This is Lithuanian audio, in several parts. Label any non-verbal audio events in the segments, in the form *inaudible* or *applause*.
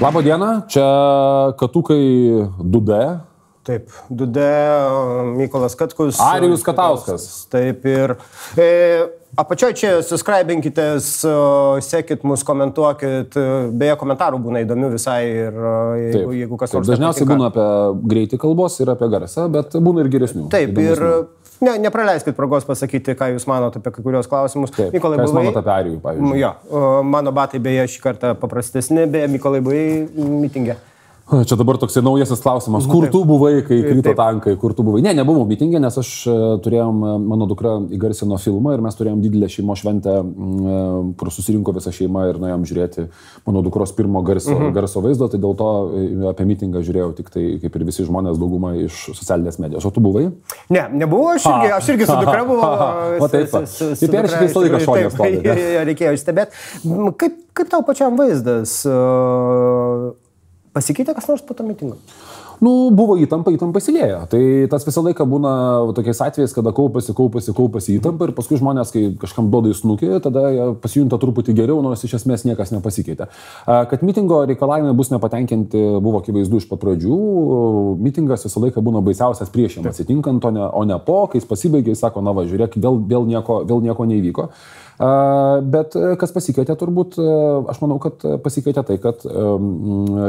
Labą dieną, čia Katukai 2D. Taip, Dude, Mykolas Katkus. Arijus Katauskas. Taip ir e, apačioje čia subscribinkitės, sekit mus, komentuokit. Beje, komentarų būna įdomių visai ir e, jeigu, Taip. jeigu kas nors. dažniausiai būna apie greitį kalbos ir apie garsą, bet būna ir geresnių. Taip, ir įdomesnių. Ne, nepraleiskit progos pasakyti, ką jūs manote apie kai kurios klausimus. Taip, jūs buvai- manote apie Arijų, pavyzdžiui? Jo, mano batai beje šį kartą paprastesni, beje, Mykolai buvai mitingė. Čia dabar toksai naujasis klausimas. Kur tu buvai, kai krito tankai, kur tu buvai? Ne, nebuvau mitingė, nes aš e, turėjom, e, mano dukra įgarsino filmą ir mes turėjom didelę šeimo šventę, e, kur susirinko visa šeima ir nuėjom žiūrėti mano dukros pirmo garso, Mhm. garso vaizdo, tai dėl to apie mitingą žiūrėjau tik tai, kaip ir visi žmonės, dauguma iš socialinės medijos. O tu buvai? Ne, nebuvau, aš irgi, aš irgi su dukra buvau. *laughs* O taip. Tai perški visą laiką ne? *laughs* Reikėjo stebėti. Kaip, kaip tau pačiam vaizdas? e, Pasikeitė kas nors po to mitingo? Nu, buvo įtampa, įtampa įsilėjo. Tai tas visą laiką būna tokiais atvejais, kada kaupasi, kaupasi, kaupasi įtampa ir paskui žmonės, kai kažkam duoda įsnukį, tada pasijunta truputį geriau, nors iš esmės niekas nepasikeitė. Kad mitingo reikalavimai bus nepatenkinti, buvo akivaizdu iš pat pradžių. Mitingas visą laiką būna baisiausias prieš jam atsitinkant, o ne, o ne po, kai jis pasibaigia, jis sako, na va, žiūrėk, vėl, vėl, nieko, vėl nieko neįvyko. Bet e, kas pasikeitė turbūt, e, aš manau, kad pasikeitė tai, kad e,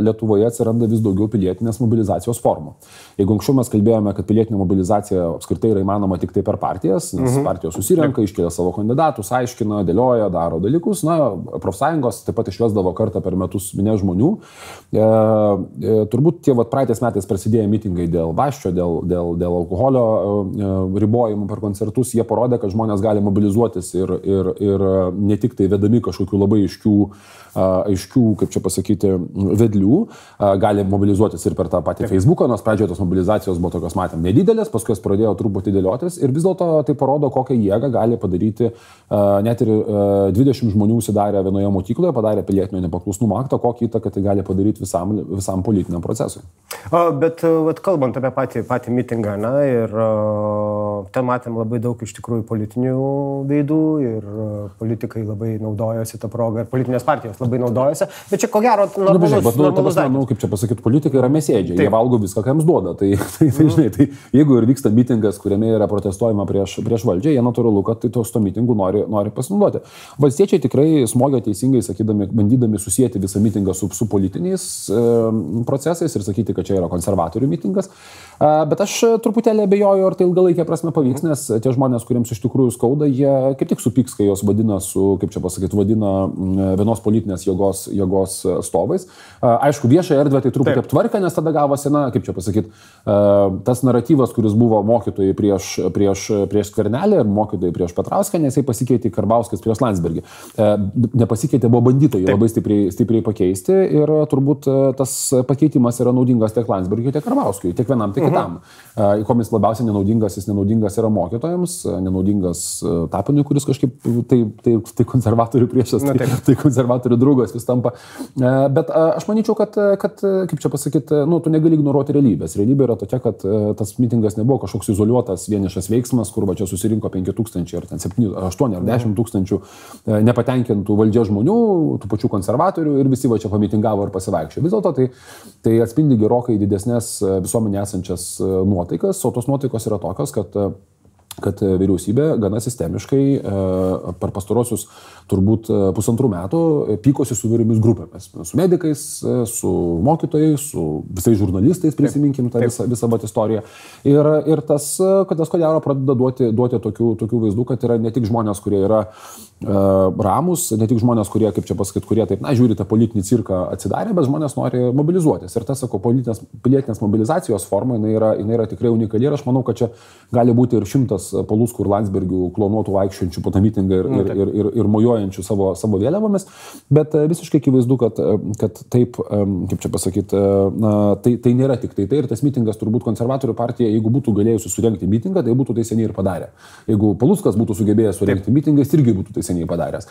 Lietuvoje atsiranda vis daugiau pilietinės mobilizacijos formų. Jeigu anksčiau mes kalbėjome, kad pilietinė mobilizacija apskritai yra įmanoma tik tai per partijas, nes mhm. partijos susirenka, iškelia savo kandidatus, aiškina, dėlioja, daro dalykus, na, profsąjungos taip pat išvesdavo kartą per metus minė žmonių. E, e, turbūt tie vat, praeitais metais prasidėjo mitingai dėl vaščio, dėl, dėl, dėl alkoholio e, ribojimų per koncertus, jie parodė, kad žmonės gali mobilizuotis ir, ir, ir ne tik tai vedami kažkokių labai aiškių, aiškių kaip čia pasakyti, vedlių, gali mobilizuotis ir per tą patį Facebooką, nors pradžioje tos mobilizacijos buvo tokios, matėm, nedidelės, paskui jos pradėjo truputį dėliotis ir vis dėlto tai parodo, kokią jėgą gali padaryti net ir a, 20 žmonių užsidarę vienoje mokykloje, padarė pilietinio nepaklusnumo aktą, kokį įtaką tai gali padaryti visam, visam politiniam procesui. O, bet, e, vat, kalbant apie patį, patį mitingą, na, ir o, ten matėm labai daug iš tikrųjų politinių veidų ir o, politikai labai naudojosi tą progą ir politinės partijos labai naudojosi, bet čia ko gero bet normalus, žiūrėk, bet, nu, normalus prasme, nu, kaip čia pasakyti, politikai yra mesėdžiai, jie valgo viską, ką jiems duoda. Tai, *laughs* tai, tai, žinai, tai jeigu ir vyksta mitingas, kuriame yra protestuojama prieš, prieš valdžią, jie natūralu, kad tai tos to mitingų nori, nori pasinaudoti. Valstiečiai tikrai smogia teisingai, sakydami, bandydami susijęti visą mitingą su, su politiniais e, procesais ir sakyti, kad čia yra konservatorių mitingas. E, bet aš truputėlį abejoju, ar tai ilgalaikė prasme pavyks, nes tie žmonės, kuriems iš tikrųjų skauda, jie kaip tik supyks, kai jos vadina su, kaip čia pasakyti, vadina mm, vienos politinės jėgos, jėgos stovais. E, Aišku, viešą erdvę tai truputį aptvarkė, nes tada gavosi, na, kaip čia pasakyti, tas naratyvas, kuris buvo mokytojai prieš, prieš, prieš Kvernelį ir mokytojai prieš Petrauską, nes jisai pasikeitė Karbauskas prieš Landsbergį. E, Nepasikeitė, buvo bandyta jį Taip. labai stipriai, stipriai pakeisti ir turbūt e, tas pakeitimas yra naudingas tiek Landsbergiui, tiek Karbauskui, tiek vienam, tiek kitam. E, Kuom jis labiausiai nenaudingas, jis nenaudingas yra mokytojams, e, nenaudingas e, Tapinui, kuris kažkaip tai, tai, tai konservatorių priešas, tai, tai konservatorių draugas vis tampa. E, Bet e, aš manyčiau, kad, e, kad kaip čia pasakyti, nu, tu negali ignoruoti realybės. Realybė yra tokia, kad tas mitingas nebuvo kažkoks izoliuotas vienišas veiksmas, kur va čia susirinko 5000 ar ten 7, 8 ar 10 tūkstančių e, nepatenkintų valdžia žmonių, tų pačių konservatorių ir visi va čia pamitingavo ir pasivaikščiojo. Vis dėlto tai, tai atspindi gerokai didesnės visuomenė esančias nuotaikas, o tos nuotaikos yra tokios, kad kad e, vyriausybė gana sistemiškai e, per pastarosius turbūt e, pusantrų metų pykosi su įvairiomis grupėmis. Su medikais, su mokytojais, su visais žurnalistais, prisiminkim tą visą, visą bat istoriją. Ir, ir tas, kad tas ko gero pradeda duoti, duoti tokių, tokių vaizdų, kad yra ne tik žmonės, kurie yra e, ramus, ne tik žmonės, kurie, kaip čia pasakyti, kurie taip, na, žiūri tą politinį cirką atsidarę, bet žmonės nori mobilizuotis. Ir tas, sako, politinės, pilietinės mobilizacijos forma, jinai yra, jinai yra tikrai unikali ir aš manau, kad čia gali būti ir šimtas Paluskų ir Landsbergių klonuotų vaikščiančių po tą mitingą ir, ir, ir, ir, ir mojuojančių savo, savo vėliavomis, bet e, visiškai akivaizdu, kad, e, kad taip, e, kaip čia pasakyti, na, tai, tai nėra tik tai tai ir tas mitingas turbūt konservatorių partija, jeigu būtų galėjusi surenkti mitingą, tai būtų tai seniai ir padarę. Jeigu Paluskas būtų sugebėjęs surenkti mitingą, jis irgi būtų tai seniai padaręs.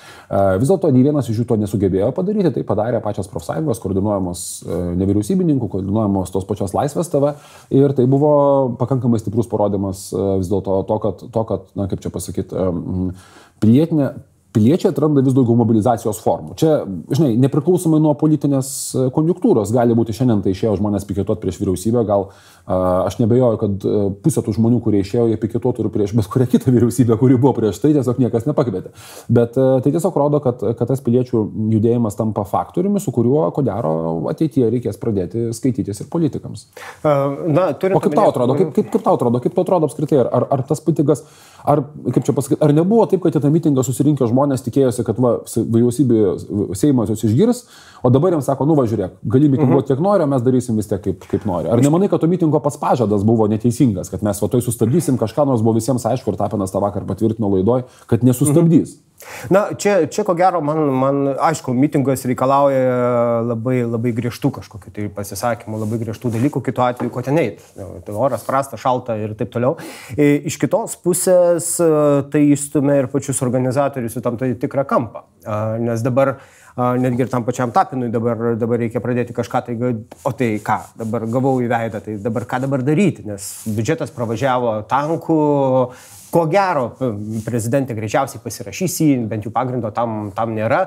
Vis dėlto nei vienas iš jų to nesugebėjo padaryti, tai padarė pačios profsąjungos, koordinuojamos nevyriausybininkų, koordinuojamos tos pačios laisvės TV ir tai buvo pakankamai stiprus parodymas vis dėlto to, kad, to, kad na, kaip čia pasakyti, pilietinė piliečiai atranda vis daugiau mobilizacijos formų. Čia, žinai, nepriklausomai nuo politinės e, konjunktūros, gali būti šiandien tai išėjo žmonės piketuoti prieš vyriausybę, gal Aš nebejoju, kad e, pusė tų žmonių, kurie išėjo, jie piketuotų ir prieš bet kurią kitą vyriausybę, kuri buvo prieš tai, tiesiog niekas nepakvietė. Bet e, tai tiesiog rodo, kad, kad tas piliečių judėjimas tampa faktoriumi, su kuriuo, ko gero, ateityje reikės pradėti skaitytis ir politikams. Na, o kaip tau atrodo, kaip, kaip, kaip tau atrodo, kaip tau atrodo apskritai, ar, ar tas mitingas, ar, kaip čia pasakyti, ar nebuvo taip, kad į tą mitingą susirinkę žmonės tikėjosi, kad va, vyriausybė, Seimas jūs išgirs, o dabar jiems sako, nu važiuok, gali mitinguoti mhm. kiek nori, mes darysim vis tiek kaip, kaip nori. Ar nemanai, kad to mitingo pats pažadas buvo neteisingas, kad mes va toj sustabdysim kažką, nors buvo visiems aišku, ir Tapinas tą vakar patvirtino laidoj, kad nesustabdys. Mhm. Na, čia, čia ko gero, man, man aišku, mitingas reikalauja labai, labai griežtų kažkokių tai pasisakymų, labai griežtų dalykų, kitu atveju, ko ten eit. Tai oras prasta, šalta ir taip toliau. E, iš kitos pusės e, tai įstumia ir pačius organizatorius į tam tai tikrą kampą. Nes dabar netgi ir tam pačiam tapinui dabar, dabar reikia pradėti kažką, tai, o tai ką, dabar gavau į veidą, tai dabar ką dabar daryti, nes biudžetas pravažiavo tankų, ko gero prezidentė greičiausiai pasirašys jį, bent jau pagrindo tam, tam nėra.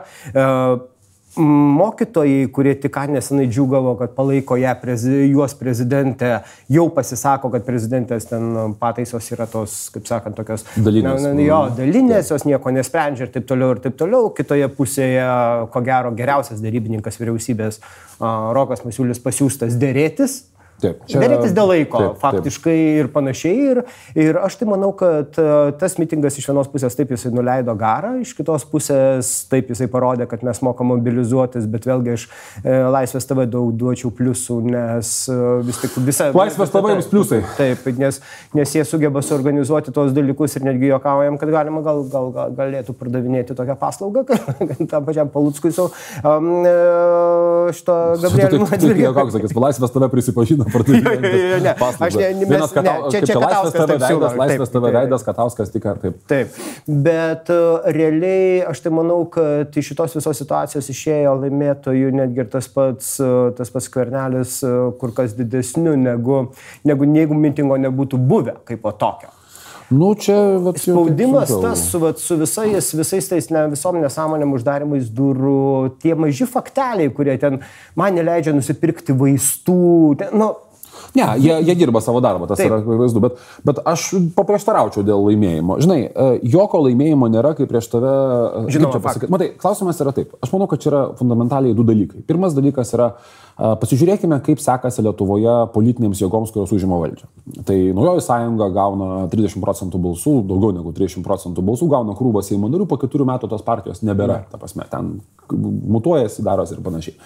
Mokytojai, kurie tik nesenai džiugavo, kad palaiko ją, prezi, juos prezidentę, jau pasisako, kad prezidentės ten pataisos yra tos, kaip sakant, tokios dalinės. Na, jo, dalinės, jos nieko nesprendžia ir taip toliau ir taip toliau. Kitoje pusėje, ko gero, geriausias darybininkas vyriausybės Rokas Masiulis pasiūstas dėrėtis Taip, čia... Darytis dėl laiko, taip, faktiškai taip. ir panašiai. Ir, ir aš tai manau, kad e, tas mitingas iš vienos pusės taip jisai nuleido garą, iš kitos pusės taip jisai parodė, kad mes mokam mobilizuotis, bet vėlgi aš e, Laisvės TV daug duočiau pliusų, nes e, vis tik visa... Laisvės TV jums pliusai. Taip, nes, nes jie sugeba suorganizuoti tos dalykus ir netgi juokaujam, kad galima gal, gal, gal galėtų pardavinėti tokią paslaugą, *laughs* kad tam pačiam Palutskui su um, šito Gabrieliu. Koks sakys, Laisvės TV prisipažino *laughs* ne, aš ne, mes, kata, ne, čia, čia Katauskas tavo veidas, laisvės tavo veidas, Katauskas tik ar taip. Taip, bet uh, realiai aš tai manau, kad iš šitos visos situacijos išėjo laimėtojų netgi ir tas pats, uh, tas pats kvernelis uh, kur kas didesniu negu, negu jeigu mitingo nebūtų buvę kaip po tokio. Nu, čia, vat, Spaudimas tas su, vat, su visais, visais tais ne, visom nesąmonėm uždarimais durų, tie maži fakteliai, kurie ten man neleidžia nusipirkti vaistų. Ten, nu, Ne, jie, jie dirba savo darbą, tas Taip. yra vaizdu, bet, bet aš paprieštaraučiau dėl laimėjimo. Žinai, e, jokio laimėjimo nėra, kai prieš tave... E, Žinoma, čia pasakyti. Matai, klausimas yra taip. Aš manau, kad čia yra fundamentaliai du dalykai. Pirmas dalykas yra, e, pasižiūrėkime, kaip sekasi Lietuvoje politinėms jėgoms, kurios užima valdžią. Tai naujoji sąjunga gauna 30 procentų balsų, daugiau negu 30 procentų balsų, gauna krūvą Seimo narių, po keturių metų tos partijos nebėra. Ta prasme, ten mutuojasi, darosi ir panašiai.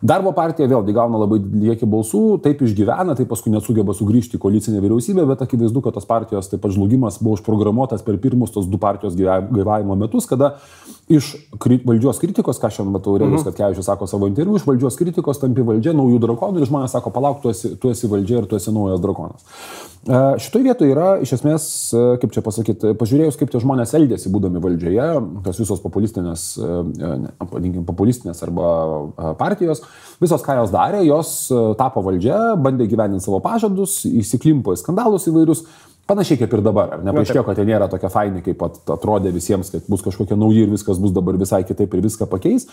Darbo partija vėlgi gauna labai lieki balsų, taip išgyvena, taip paskui nesugeba sugrįžti į koalicinę vyriausybę, bet akivaizdu, kad tos partijos taip pat žlugimas buvo užprogramuotas per pirmus tos du partijos gyvavimo metus, kada iš kri valdžios kritikos, ką šiandien matau, Rėlis, kad Kevičius sako savo interviu, iš valdžios kritikos tampi valdžia naujų drakonų ir žmonės sako, palauk, tu esi, tu esi valdžia ir tu esi naujas drakonas. E, Šitoje vietoje yra, iš esmės, e, kaip čia pasakyti, pažiūrėjus, kaip tie žmonės elgėsi būdami valdžioje, tos visos populistinės, e, ne, populistinės arba partijos, visos, ką jos darė, jos tapo valdžia, bandė gyveninti savo pažadus, įsiklimpo į skandalus įvairius, Panašiai kaip ir dabar, ar nepaaiškėjo, kad jie nėra tokia faini, kaip atrodė visiems, kad bus kažkokie nauji ir viskas bus dabar visai kitaip ir viską pakeis.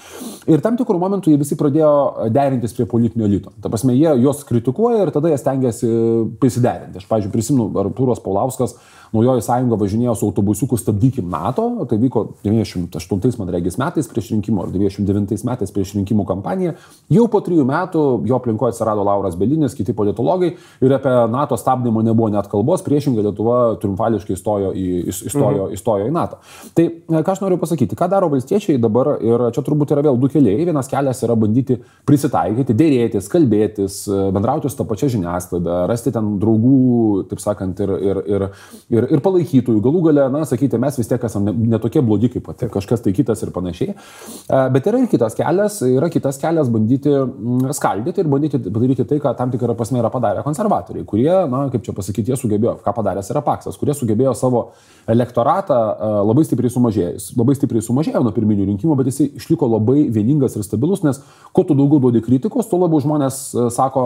Ir tam tikrų momentų jie visi pradėjo derintis prie politinio elito. Ta prasme, jie juos kritikuoja ir tada jie stengiasi prisiderinti. Aš, pavyzdžiui, prisimenu, Artūros Paulauskas naujoji sąjunga važinėjo su autobusiuku stabdykim NATO, tai vyko 98 man regis metais prieš rinkimų ar 99 metais prieš rinkimų kampaniją. Jau po trijų metų jo aplinkoje atsirado Lauras Belinis, kiti politologai ir apie NATO stabdymą nebuvo net kalbos, priešingai Lietuva triumfališkai įstojo į, įstojo, mhm. įstojo į NATO. Tai ką aš noriu pasakyti, ką daro valstiečiai dabar ir čia turbūt yra vėl du keliai. Vienas kelias yra bandyti prisitaikyti, dėrėtis, kalbėtis, bendrauti su tą pačią žiniasklaidą, rasti ten draugų, taip sakant, ir, ir, ir, ir, ir palaikytojų. Galų gale, na, sakyti, mes vis tiek esame netokie ne blogi kaip tai kažkas tai kitas ir panašiai. Bet yra ir kitas kelias, yra kitas kelias bandyti mm, skaldyti ir bandyti padaryti tai, ką tam tikrą prasme yra padarę konservatoriai, kurie, na, kaip čia pasakyti, jie sugebėjo, ką padaręs yra Paksas, kurie sugebėjo savo elektoratą labai stipriai sumažėjus. Labai stipriai sumažėjo nuo pirminių rinkimų, bet jisai išliko labai vieningas ir stabilus, nes kuo tu daugiau duodi kritikos, tuo labiau žmonės sako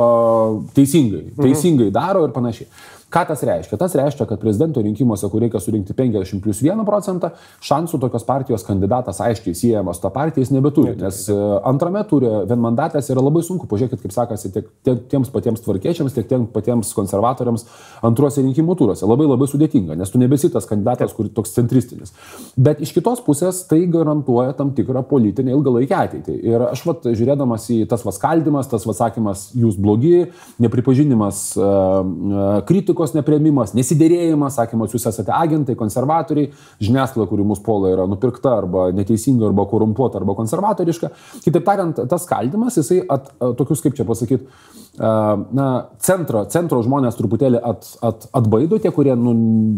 teisingai, teisingai daro ir panašiai. Ką tas reiškia? Tas reiškia, kad prezidento rinkimuose, kur reikia surinkti 50 plus 1 procentą, šansų tokios partijos kandidatas aiškiai siejamas tą partiją jis nebeturi, nes e, antrame turė vienmandatės yra labai sunku, pažiūrėkit, kaip sakasi, tiek, tiek tiems patiems tvarkiečiams, tiek tiems patiems konservatoriams antruose rinkimų turuose. Labai labai sudėtinga, nes tu nebesi tas kandidatas, kur toks centristinis. Bet iš kitos pusės tai garantuoja tam tikrą politinę ilgalaikę ateitį. Ir aš vat, žiūrėdamas į tas vaskaldimas, tas vasakymas, jūs blogi, nepripažinimas uh, kritikos, kritikos neprieimimas, nesidėrėjimas, sakymas, jūs esate agentai, konservatoriai, žiniasklaida, kuri mūsų puola yra nupirkta arba neteisinga, arba korumpuota, arba konservatoriška. Kitaip tariant, tas skaldimas, jisai at, tokius, kaip čia pasakyti, na, centro, centro žmonės truputėlį at, at, atbaido tie, kurie, nu,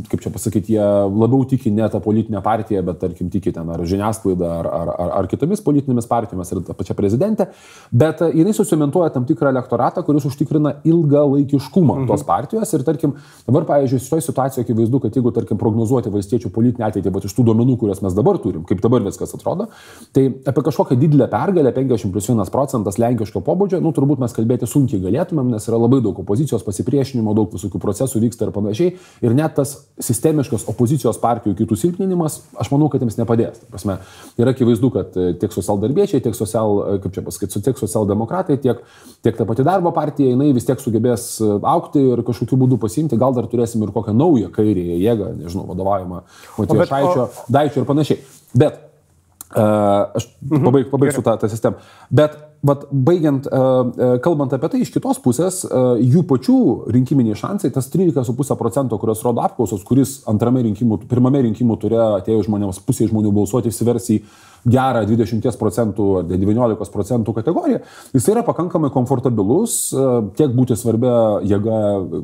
kaip čia pasakyti, jie labiau tiki ne tą politinę partiją, bet tarkim tiki ten ar žiniasklaidą, ar, ar, ar, ar kitomis politinėmis partijomis, ar tą pačią prezidentę, bet jinai susimentuoja tam tikrą elektoratą, kuris užtikrina ilgalaikiškumą mhm. tos partijos ir tarkim, dabar, pavyzdžiui, šitoje situacijoje akivaizdu, kad jeigu, tarkim, prognozuoti valstiečių politinę ateitį, bet iš tų duomenų, kuriuos mes dabar turim, kaip dabar viskas atrodo, tai apie kažkokią didelę pergalę, 50 plus 1 procentas lenkiško pobūdžio, nu, turbūt mes kalbėti sunkiai galėtumėm, nes yra labai daug opozicijos pasipriešinimo, daug visokių procesų vyksta ir panašiai. Ir net tas sistemiškas opozicijos partijų kitų silpninimas, aš manau, kad jiems nepadės. Ta prasme, yra akivaizdu, kad e, tiek socialdarbiečiai, tiek, social, e, kaip čia pasakyti, tiek socialdemokratai, tiek, tiek ta pati darbo partija, jinai vis tiek sugebės e, aukti ir kažkokiu būdu pasiimti, gal dar turėsim ir kokią naują kairėje jėgą, nežinau, vadovavimą Matijošaičio, o... Daičio ir panašiai. Bet uh, aš mhm. pabaig, pabaigsiu tą, tą sistemą. Bet vat, baigiant, uh, kalbant apie tai, iš kitos pusės, uh, jų pačių rinkiminiai šansai, tas 13,5 procento, kurios rodo apklausos, kuris antrame rinkimų, pirmame rinkimų turėjo atėjo žmonėms pusė žmonių balsuoti, įsiversi į gerą 20 procentų ar 19 procentų kategoriją, jis yra pakankamai komfortabilus, e, tiek būti svarbia jėga,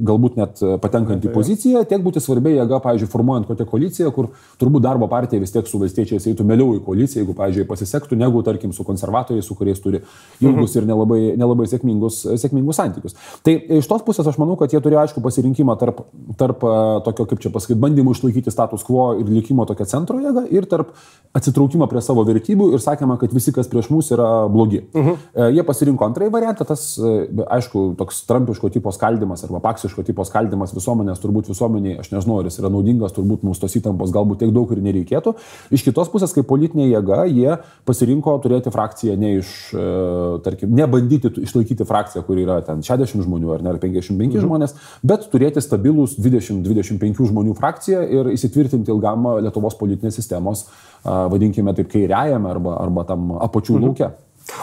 galbūt net patenkant į poziciją, tiek būti svarbia jėga, pavyzdžiui, formuojant kokią koaliciją, kur turbūt darbo partija vis tiek su valstiečiais eitų mėliau į koaliciją, jeigu, pavyzdžiui, pasisektų, negu, tarkim, su konservatoriais, su kuriais turi ilgus ir nelabai, nelabai sėkmingus, sėkmingus santykius. Tai iš tos pusės aš manau, kad jie turėjo aišku pasirinkimą tarp, tarp e, tokio, kaip čia pasakyti, bandymų išlaikyti status quo ir likimo tokią centro jėgą ir tarp atsitraukimo prie savo vertybių ir sakėme, kad visi, kas prieš mus yra blogi. Mhm. -huh. Jie pasirinko antrąjį variantą, tas, e, aišku, toks trampiško tipo skaldimas arba paksiško tipo skaldimas visuomenės, turbūt visuomeniai, aš nežinau, ar jis yra naudingas, turbūt mūsų tos įtampos galbūt tiek daug ir nereikėtų. Iš kitos pusės, kaip politinė jėga, jie pasirinko turėti frakciją ne iš, e, tarkim, nebandyti išlaikyti frakciją, kur yra ten 60 žmonių ar ne, ar 55 uh -huh. žmonės, bet turėti stabilus 20-25 žmonių frakciją ir įsitvirtinti ilgam Lietuvos politinės sistemos vadinkime taip, kairiajame arba, arba tam apačių mhm. laukia.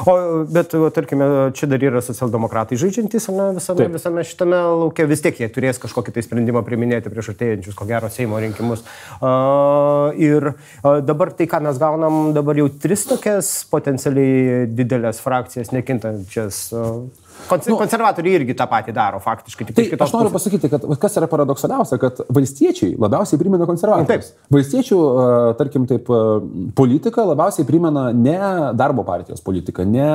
O, bet, o, tarkime, čia dar yra socialdemokratai žaidžiantys ne, visame, Taip. visame šitame laukia, vis tiek jie turės kažkokį tai sprendimą priminėti prieš artėjančius, ko gero, Seimo rinkimus. Uh, ir uh, dabar tai, ką mes gaunam, dabar jau tris tokias potencialiai didelės frakcijas nekintančias. Uh, Konser nu, konservatoriai irgi tą patį daro, faktiškai. Tai aš noriu pusės. pasakyti, kad kas yra paradoksaliausia, kad valstiečiai labiausiai primena konservatorius. Taip. Valstiečių, tarkim, taip, politika labiausiai primena ne darbo partijos politiką, ne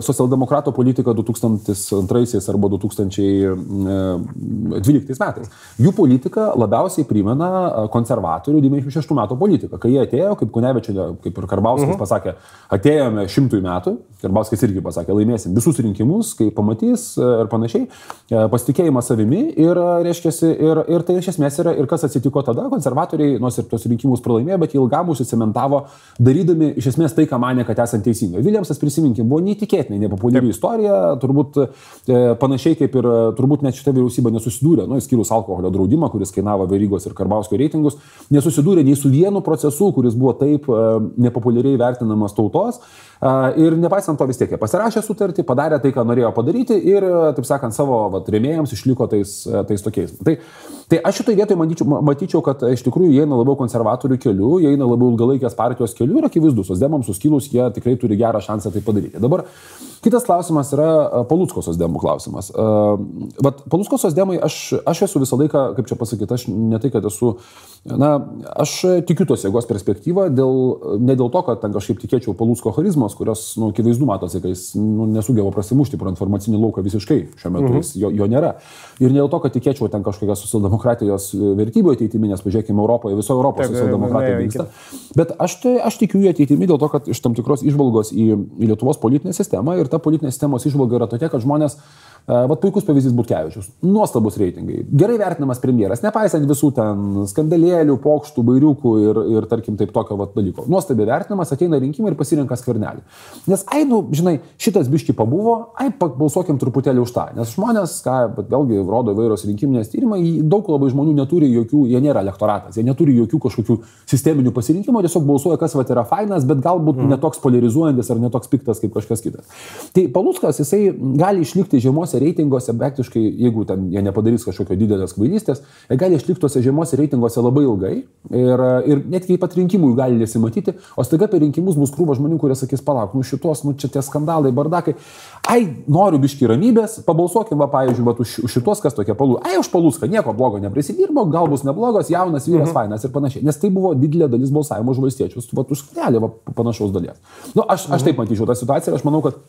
socialdemokrato politika 2002 arba 2012 e, metais. Jų politika labiausiai primena e, konservatorių 96 metų politiką. Kai jie atėjo, kaip Kunevičia, kaip ir Karbauskis mhm. pasakė, atėjome šimtui metų, Karbauskis irgi pasakė, laimėsim visus rinkimus, kai pamatys ir panašiai, pasitikėjimas savimi ir, reiškia, ir, ir tai iš esmės yra ir kas atsitiko tada, konservatoriai, nors ir tos rinkimus pralaimėjo, bet ilgam užsicementavo, darydami iš esmės tai, ką mane, kad esant teisinga. Viljamsas, prisiminkim, buvo neįtikėtinas neįtikėtinai nepopuliari Taip. istorija, turbūt e, panašiai kaip ir turbūt net šita vyriausybė nesusidūrė, nu, išskyrus alkoholio draudimą, kuris kainavo Verygos ir Karbauskio reitingus, nesusidūrė nei su vienu procesu, kuris buvo taip e, nepopuliariai vertinamas tautos. Ir nepaisant to vis tiek jie pasirašė sutartį, padarė tai, ką norėjo padaryti ir, taip sakant, savo vat, rėmėjams išliko tais, tais tokiais. Tai, tai aš šitoje vietoje matyčiau, matyčiau, kad iš tikrųjų jie eina labiau konservatorių keliu, jie eina labiau ilgalaikės partijos keliu ir akivaizdus, sosdemams suskilus jie tikrai turi gerą šansą tai padaryti. Dabar kitas klausimas yra Palutskos sosdemų klausimas. Vat Palutskos sosdemai, aš, aš esu visą laiką, kaip čia pasakyti, aš ne tai, kad esu Na, aš tikiu tos jėgos perspektyvą, dėl, ne dėl to, kad ten kažkaip tikėčiau Palūsko charizmos, kurios, nu, akivaizdu matosi, kad jis nu, nesugeba prasimušti pro informacinį lauką visiškai šiuo metu, mhm. jis, jo, jo nėra. Ir ne dėl to, kad tikėčiau ten kažkokią socialdemokratijos vertybių ateitimi, nes pažiūrėkime Europoje, viso Europos socialdemokratija vyksta. Bet aš, tai, aš tikiu jų ateitimi dėl to, kad iš tam tikros išvalgos į, į Lietuvos politinę sistemą ir ta politinės sistemos išvalga yra tokia, kad žmonės Vat puikus pavyzdys Butkevičius. Nuostabus reitingai. Gerai vertinamas premjeras, nepaisant visų ten skandalėlių, pokštų, bairiukų ir, ir tarkim, taip tokio vat, dalyko. Nuostabiai vertinamas, ateina rinkimai ir pasirenka skvernelį. Nes, ai, nu, žinai, šitas biški pabuvo, ai, balsuokim truputėlį už tą. Nes žmonės, ką vėlgi rodo įvairios rinkiminės tyrimai, daug labai žmonių neturi jokių, jie nėra elektoratas, jie neturi jokių kažkokių sisteminių pasirinkimų, tiesiog balsuoja, kas vat yra fainas, bet galbūt mm. netoks polarizuojantis ar netoks piktas kaip kažkas kitas. Tai Paluskas, jisai gali išlikti žiemos žemuose reitinguose, praktiškai, jeigu ten jie nepadarys kažkokio didelės kvailystės, jie gali išlikti tuose žemuose reitinguose labai ilgai ir, ir net iki pat rinkimų jų gali nesimatyti, o staiga per rinkimus bus krūva žmonių, kurie sakys, palauk, nu šitos, nu čia tie skandalai, bardakai, ai, noriu biški ramybės, pabalsuokim, va, pavyzdžiui, va, už, šitos, kas tokia palų, ai, už paluską, nieko blogo neprisidirbo, gal bus neblogas, jaunas vyras, mhm. fainas ir panašiai, nes tai buvo didelė dalis balsavimo už valstiečius, va, už skrelį, va, panašaus dalies. Na, nu, aš, aš mhm. taip matyčiau tą situaciją ir aš manau, kad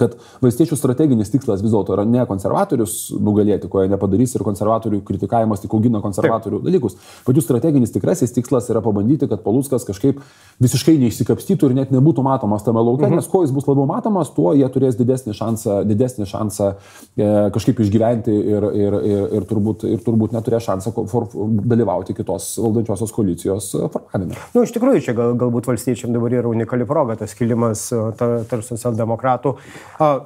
kad valstiečių strateginis tikslas vis dėlto yra ne konservatorius nugalėti, ko jie nepadarys ir konservatorių kritikavimas tik augina konservatorių Taip. dalykus. Bet jų strateginis tikrasis tikslas yra pabandyti, kad Paluskas kažkaip visiškai neišsikapstytų ir net nebūtų matomas tame lauke, mhm. nes kuo jis bus labiau matomas, tuo jie turės didesnį šansą, didesnį šansą e, kažkaip išgyventi ir, ir, ir, ir, turbūt, ir turbūt neturės šansą for, dalyvauti kitos valdančiosios koalicijos formavime. Na, nu, iš tikrųjų, čia gal, galbūt valstiečiam dabar yra unikali proga tas kilimas tarp socialdemokratų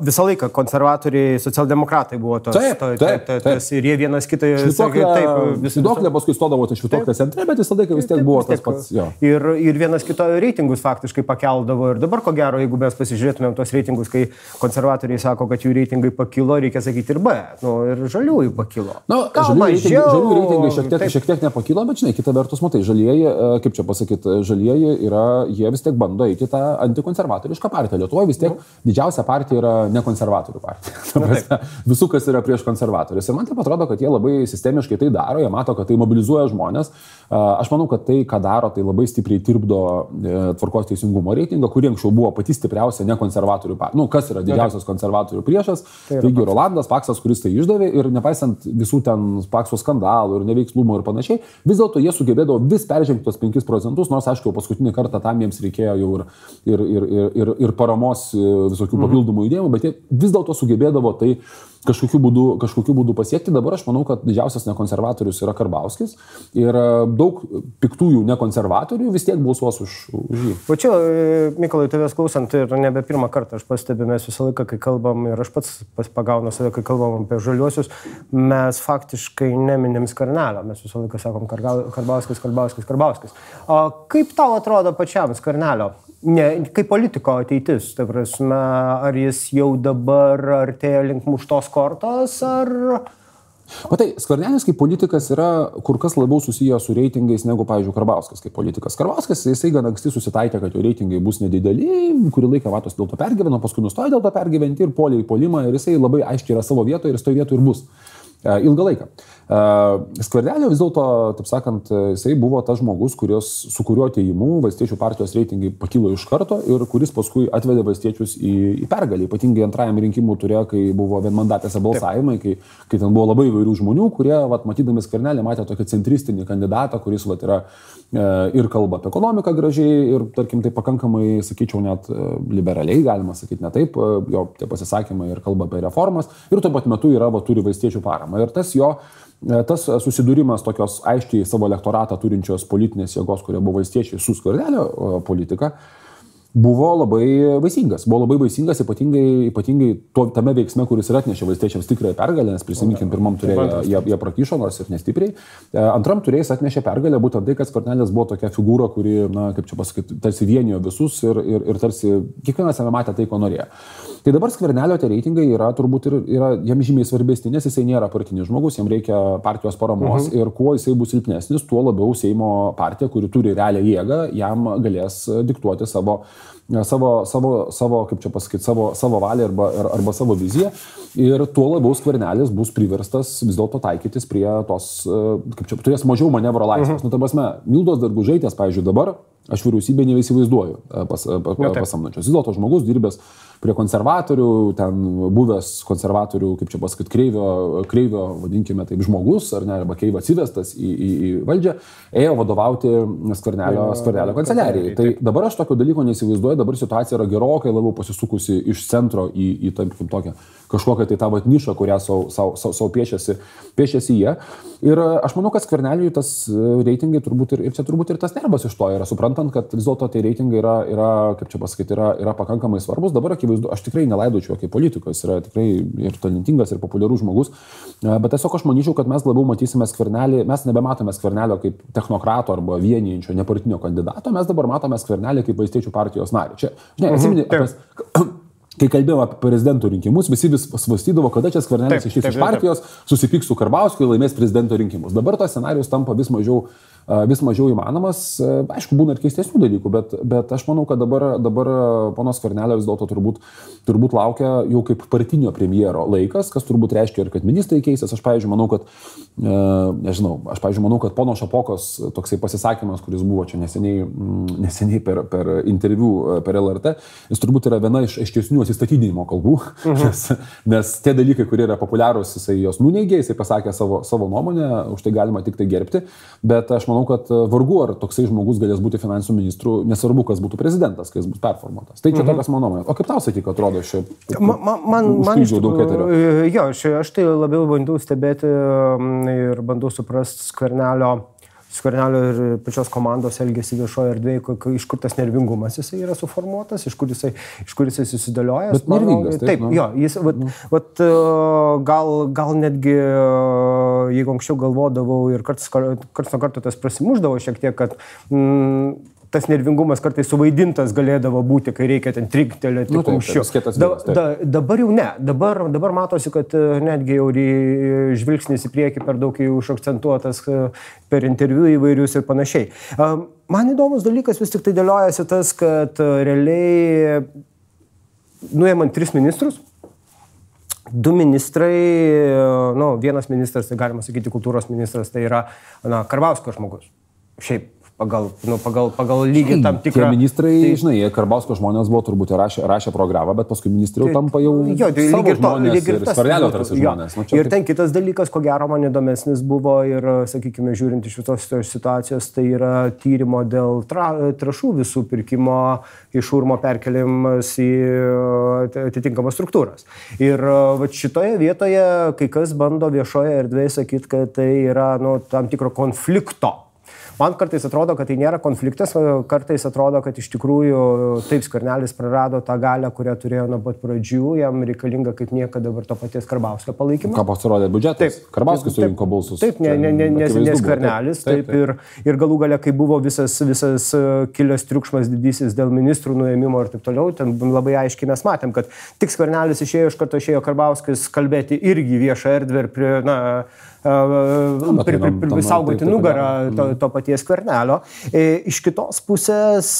visą laiką konservatoriai, socialdemokratai buvo tos. Taip, to, taip, taip, tas, ir jie vienas kitą... Taip, Švitoklė paskui stodavo tai švitoklė centre, bet visą laiką vis tiek buvo tas pats. Ir, ir vienas kito reitingus faktiškai pakeldavo. Ir dabar, ko gero, jeigu mes pasižiūrėtumėm tos reitingus, kai konservatoriai sako, kad jų reitingai pakilo, reikia sakyti ir B. Nu, ir žaliųjų pakilo. Na, nu, žaliųjų reitingai, žaliųjų reitingai šiek, tiek, šiek tiek nepakilo, bet žinai, kita vertus, matai, žalieji, e, kaip čia pasakyti, žalieji yra, jie vis tiek bando eiti tą antikonservatorišką partiją. Lietuvoje vis tiek nu. didžiausia partija partija yra ne konservatorių partija. *laughs* Visų, kas yra prieš konservatorius. Ir man taip atrodo, kad jie labai sistemiškai tai daro, jie mato, kad tai mobilizuoja žmonės. Aš manau, kad tai, ką daro, tai labai stipriai tirpdo e, tvarkos teisingumo reitingą, kuri anksčiau buvo pati stipriausia ne konservatorių partija. Nu, kas yra didžiausias konservatorių priešas? Tai Taigi Rolandas Paksas, kuris tai išdavė ir nepaisant visų ten Pakso skandalų ir neveikslumo ir panašiai, vis dėlto jie sugebėdavo vis peržengti tos 5 procentus, nors aišku, paskutinį kartą tam jiems reikėjo jau ir, ir, ir, ir, ir, paramos e, visokių mhm. Papildomų judėjimų, bet jie vis dėlto sugebėdavo tai kažkokiu būdu, kažkokiu būdu pasiekti. Dabar aš manau, kad didžiausias nekonservatorius yra Karbauskis ir e, daug piktųjų nekonservatorių vis tiek balsuos už, už jį. Čia, e, Mykolai, tavęs klausant ir nebe pirmą kartą aš pastebiu, mes visą laiką, kai kalbam, ir aš pats pagaunu save, kai kalbam apie žaliuosius, mes faktiškai neminim skarnelio, mes visą laiką sakom Karbauskis, Karbauskis, Karbauskis. O kaip tau atrodo pačiam skarnelio ne, kaip politiko ateitis, ta prasme, ar jis jau dabar artėja link muštos kortos, ar... Matai, Skvernelis kaip politikas yra kur kas labiau susijęs su reitingais negu, pavyzdžiui, Karbauskas kaip politikas. Karbauskas, jisai gan anksti susitaikė, kad jo reitingai bus nedideli, kurį laiką Vatos dėl to pergyveno, paskui nustojo dėl to pergyventi ir polė į polimą ir jisai labai aiškiai yra savo vietoje ir toje vietoje ir bus ilgą laiką. Skvernelio vis dėlto, taip sakant, jisai buvo tas žmogus, kurios, su kuriuo ateimu valstiečių partijos reitingai pakilo iš karto ir kuris paskui atvedė valstiečius į, į pergalį. Ypatingai antrajam rinkimų turėjo, kai buvo vienmandatėse balsavimai, kai, kai ten buvo labai įvairių žmonių, kurie, vat, matydami skvernelį, matė tokį centristinį kandidatą, kuris vat, yra e, ir kalba apie ekonomiką gražiai ir, tarkim, tai pakankamai, sakyčiau, net e, liberaliai, galima sakyti, ne taip, e, jo tie pasisakymai ir kalba apie reformas ir tuo pat metu yra, va, turi valstiečių paramą. Ir tas jo E, tas susidūrimas tokios aiškiai savo elektoratą turinčios politinės jėgos, kurie buvo valstiečiai su skvernelio e, politika, buvo labai vaisingas. Buvo labai vaisingas ypatingai, ypatingai to, tame veiksme, kuris ir atnešė valstiečiams tikrąją pergalę, nes prisiminkim, pirmam turėjo, jie, jie prakyšo, nors ir nestipriai. E, antram turėjęs atnešė pergalę būtent tai, kad Skvernelis buvo tokia figūra, kuri, na, kaip čia pasakyti, tarsi vienijo visus ir, ir, ir tarsi kiekvienas jame matė tai, ko norėjo. Tai dabar skvernelio tie reitingai yra turbūt ir yra jam žymiai svarbesni, nes jisai nėra partinis žmogus, jam reikia partijos paramos uh -huh. ir kuo jisai bus silpnesnis, tuo labiau Seimo partija, kuri turi realią jėgą, jam galės diktuoti savo savo, savo, savo kaip čia pasakyti, savo, savo valią arba, arba savo viziją. Ir tuo labiau skvernelis bus priverstas vis dėlto taikytis prie tos, kaip čia, turės mažiau manevro laisvės. -huh. Nu, ta prasme, Mildos dargužaitės, pavyzdžiui, dabar aš vyriausybė neįsivaizduoju pas, pas, pasamdančios. Vis dėlto žmogus dirbęs prie konservatorių, ten buvęs konservatorių, kaip čia pasakyti, kreivio, kreivio, vadinkime taip, žmogus, ar ne, arba kreivio atsivestas į, į, į valdžią, ėjo vadovauti skvernelio, skvernelio kanceliarijai. Tai dabar aš tokio dalyko neįsivaizduoju, dabar situacija yra gerokai labiau pasisukusi iš centro į, į tarkim, tokią kažkokią tai tą vat nišą, kurią savo, savo, savo, savo piešiasi, piešiasi jie. Ir aš manau, kad skverneliui tas reitingai turbūt ir, ir čia turbūt ir tas nervas iš to yra, suprantant, kad vis dėlto tie reitingai yra, yra, kaip čia pasakyti, yra, yra pakankamai svarbus. Dabar akivaizdu, aš tikrai nelaidočiau kaip politikas, yra tikrai ir talentingas, ir populiarus žmogus, bet tiesiog aš manyčiau, kad mes labiau matysime skvernelį, mes nebematome skvernelio kaip technokrato arba vienijančio nepartinio kandidato, mes dabar matome skvernelį kaip valstiečių partijos narį. Čia, žinai, mhm, atsimeni, apie, *clears throat* Kai kalbėjome apie prezidento rinkimus, visi vis svastydavo, kada čia skvernelis išeis iš partijos, susipyks su Karbauskiu ir laimės prezidento rinkimus. Dabar tas scenarius tampa vis mažiau uh, vis mažiau įmanomas. Aišku, būna ir keistesnių dalykų, bet, bet aš manau, kad dabar, dabar ponos Kvernelio vis dėlto turbūt, turbūt laukia jau kaip partinio premjero laikas, kas turbūt reiškia ir kad ministrai keisės. Aš, pavyzdžiui, manau, kad, nežinau, aš, pavyzdžiui, manau, kad pono Šapokos toksai pasisakymas, kuris buvo čia neseniai, mm, neseniai per, per interviu per LRT, jis turbūt yra viena iš aiškesnių atsistatydinimo kalbų, mhm. nes, nes tie dalykai, kurie yra populiarūs, jisai jos nuneigė, jisai pasakė savo, savo nuomonę, už tai galima tik tai gerbti, bet aš manau, manau, kad e, vargu ar toksai žmogus galės būti finansų ministru, nesvarbu, kas būtų prezidentas, kai jis bus performuotas. Tai čia mhm. tokias mano nuomonė. O kaip tau sakyk, atrodo šio? Man, man, man iš daug eterio. Jo, aš, aš tai labiau bandau stebėti ir bandau suprasti skvernelio skvernelio ir pačios komandos elgesi viešoje erdvėje, iš kur tas nervingumas jisai yra suformuotas, iš kur jisai, iš kur jisai susidėlioja. Bet nervingas. Taip, taip nu. jo, jis, vat, nu. vat, e, gal, gal netgi, e, jeigu anksčiau galvodavau ir karts, karts nuo karto tas prasimuždavo šiek tiek, kad mm, tas nervingumas kartais suvaidintas galėdavo būti, kai reikia ten triktelėti nu, kumščiu. Da, da, dabar jau ne. Dabar, dabar matosi, kad e, netgi jau žvilgsnis į priekį per daug jau užakcentuotas e, per interviu įvairius ir panašiai. Man įdomus dalykas vis tik tai dėliojasi tas, kad e, realiai nuėmant tris ministrus, Du ministrai, nu, vienas ministras, tai galima sakyti, kultūros ministras, tai yra na, Karbausko žmogus. Šiaip pagal, nu, pagal, pagal lygį tam tikrą. Tie ministrai, tai, žinai, Karbausko žmonės buvo turbūt rašę, rašę programą, bet paskui ministrai jau tai, tampa jau... Jo, tai lyg ir to, lyg ir tas. Svarelio tarsi žmonės. Nu, ir ten kitas dalykas, ko gero man įdomesnis buvo ir, sakykime, žiūrint iš visos situacijos, tai yra tyrimo dėl tra, trašų visų pirkimo iš urmo perkeliamas į atitinkamas struktūras. Ir va, šitoje vietoje kai kas bando viešoje erdvėje sakyti, kad tai yra nu, tam tikro konflikto Man kartais atrodo, kad tai nėra konfliktas, kartais atrodo, kad iš tikrųjų taip skvernelis prarado tą galę, kurią turėjo nuo pat pradžių, jam reikalinga kaip niekada dabar to paties Karbauskio palaikymas. Ką pasirodė biudžetas? Taip, Karbauskis surinko balsus. Taip, ne, ne, ne, nes, nes skvernelis, taip, taip, taip. Ir, ir galų gale, kai buvo visas, visas e, kilęs triukšmas didysis dėl ministrų nuėmimo ir taip toliau, ten labai aiškiai mes matėm, kad tik skvernelis išėjo, iš karto išėjo Karbauskis kalbėti irgi viešą erdvę ir prie, na, pri, pri, pri, saugoti nugarą to, to paties kvernelio. E, iš kitos pusės,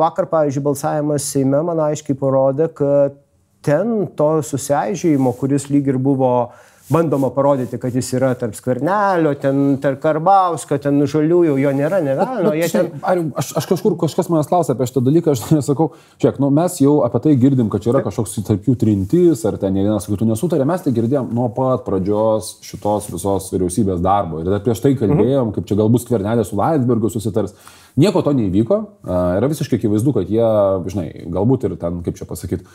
vakar, pavyzdžiui, balsavimas Seime man aiškiai parodė, kad ten to susiaižėjimo, kuris lyg ir buvo uh, bandoma parodyti, kad jis yra tarp skvernelio, ten tarp karbauskio, ten žaliųjų, jo nėra, nėra. Nu, ten... ar, aš, aš kažkur, kažkas manęs klausia apie šitą dalyką, aš nesakau, žiūrėk, nu, mes jau apie tai girdim, kad čia yra kažkoks tarp jų trintis, ar ten ne vienas kitų nesutarė, mes tai girdėjom nuo pat pradžios šitos visos vyriausybės darbo. Ir dar prieš tai kalbėjom, mhm. kaip čia galbūt skvernelė su Laisbergu susitars. Nieko to neįvyko. Yra visiškai akivaizdu, kad jie, žinai, galbūt ir ten, kaip čia pasakyti,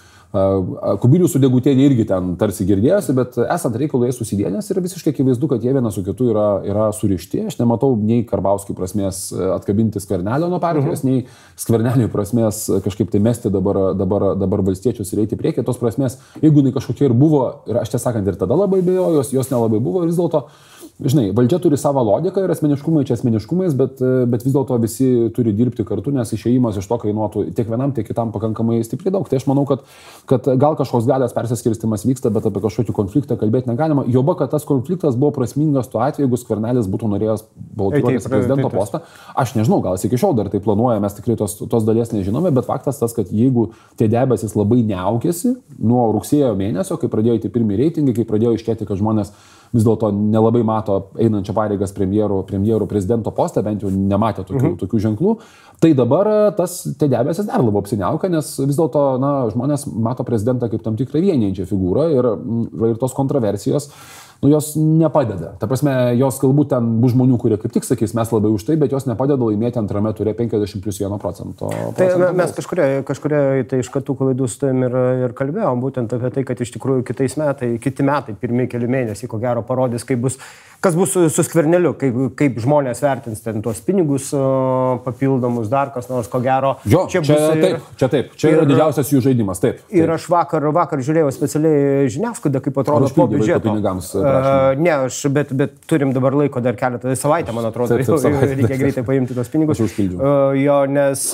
kubilių su degutėlė irgi ten tarsi girdėjosi, bet esant reikalui jie susidėnės yra visiškai akivaizdu, kad jie vienas su kitu yra, yra surišti. Aš nematau nei Karbauskių prasmės atkabinti skvernelio nuo partijos, mhm. nei skvernelio prasmės kažkaip tai mesti dabar, dabar, dabar valstiečius ir eiti priekį. Tos prasmės, jeigu jinai kažkokia ir buvo, ir aš tiesą sakant, ir tada labai bejojau, jos, nelabai buvo, vis dėlto žinai, valdžia turi savo logiką ir asmeniškumai čia asmeniškumais, bet, bet vis dėlto visi turi dirbti kartu, nes išėjimas iš to kainuotų tiek vienam, tiek kitam pakankamai stipriai daug. Tai aš manau, kad, kad gal kažkoks galės persiskirstimas vyksta, bet apie kažkokį konfliktą kalbėti negalima. Joba, kad tas konfliktas buvo prasmingas tuo atveju, jeigu skvernelis būtų norėjęs balotiruotis prezidento postą. Aš nežinau, gal jis iki šiol dar tai planuoja, mes tikrai tos, tos dalies nežinome, bet faktas tas, kad jeigu tie debesis labai neaukėsi nuo rugsėjo mėnesio, kai pradėjo įti pirmie reitingai, kai pradėjo iškėti, kad žmonės vis dėlto nelabai mato einančią pareigas premjero, premjero prezidento postą, bent jau nematė tokių, mhm. tokių ženklų. Tai dabar tas, tie debesis dar labiau apsiniauka, nes vis dėlto žmonės mato prezidentą kaip tam tikrą vienijančią figūrą ir, ir tos kontroversijos nu, jos nepadeda. Ta prasme, jos galbūt ten bus žmonių, kurie kaip tik sakys, mes labai už tai, bet jos nepadeda laimėti antrame turė 50 plus 1 procento. Tai mes kažkurioje kažkurio, tai iš katų klaidų su tavim ir, ir kalbėjom būtent apie tai, kad iš tikrųjų kitais metai, kiti metai, pirmie keli mėnesiai, ko gero parodys, kaip bus kas bus su, su skverneliu, kaip, kaip žmonės vertins ten tuos pinigus papildomus, dar kas nors, ko gero. Jo, čia, čia, ir, taip, čia taip, čia ir, yra didžiausias jų žaidimas, taip. taip. Ir aš vakar, vakar žiūrėjau specialiai žiniasklaidą, kaip atrodo po biudžeto. Pinigams, uh, ne, aš, bet, bet turim dabar laiko dar keletą savaitę, man atrodo, taip, taip, savaitę, reikia greitai paimti tos pinigus. Aš užpildžiau. Jo, nes,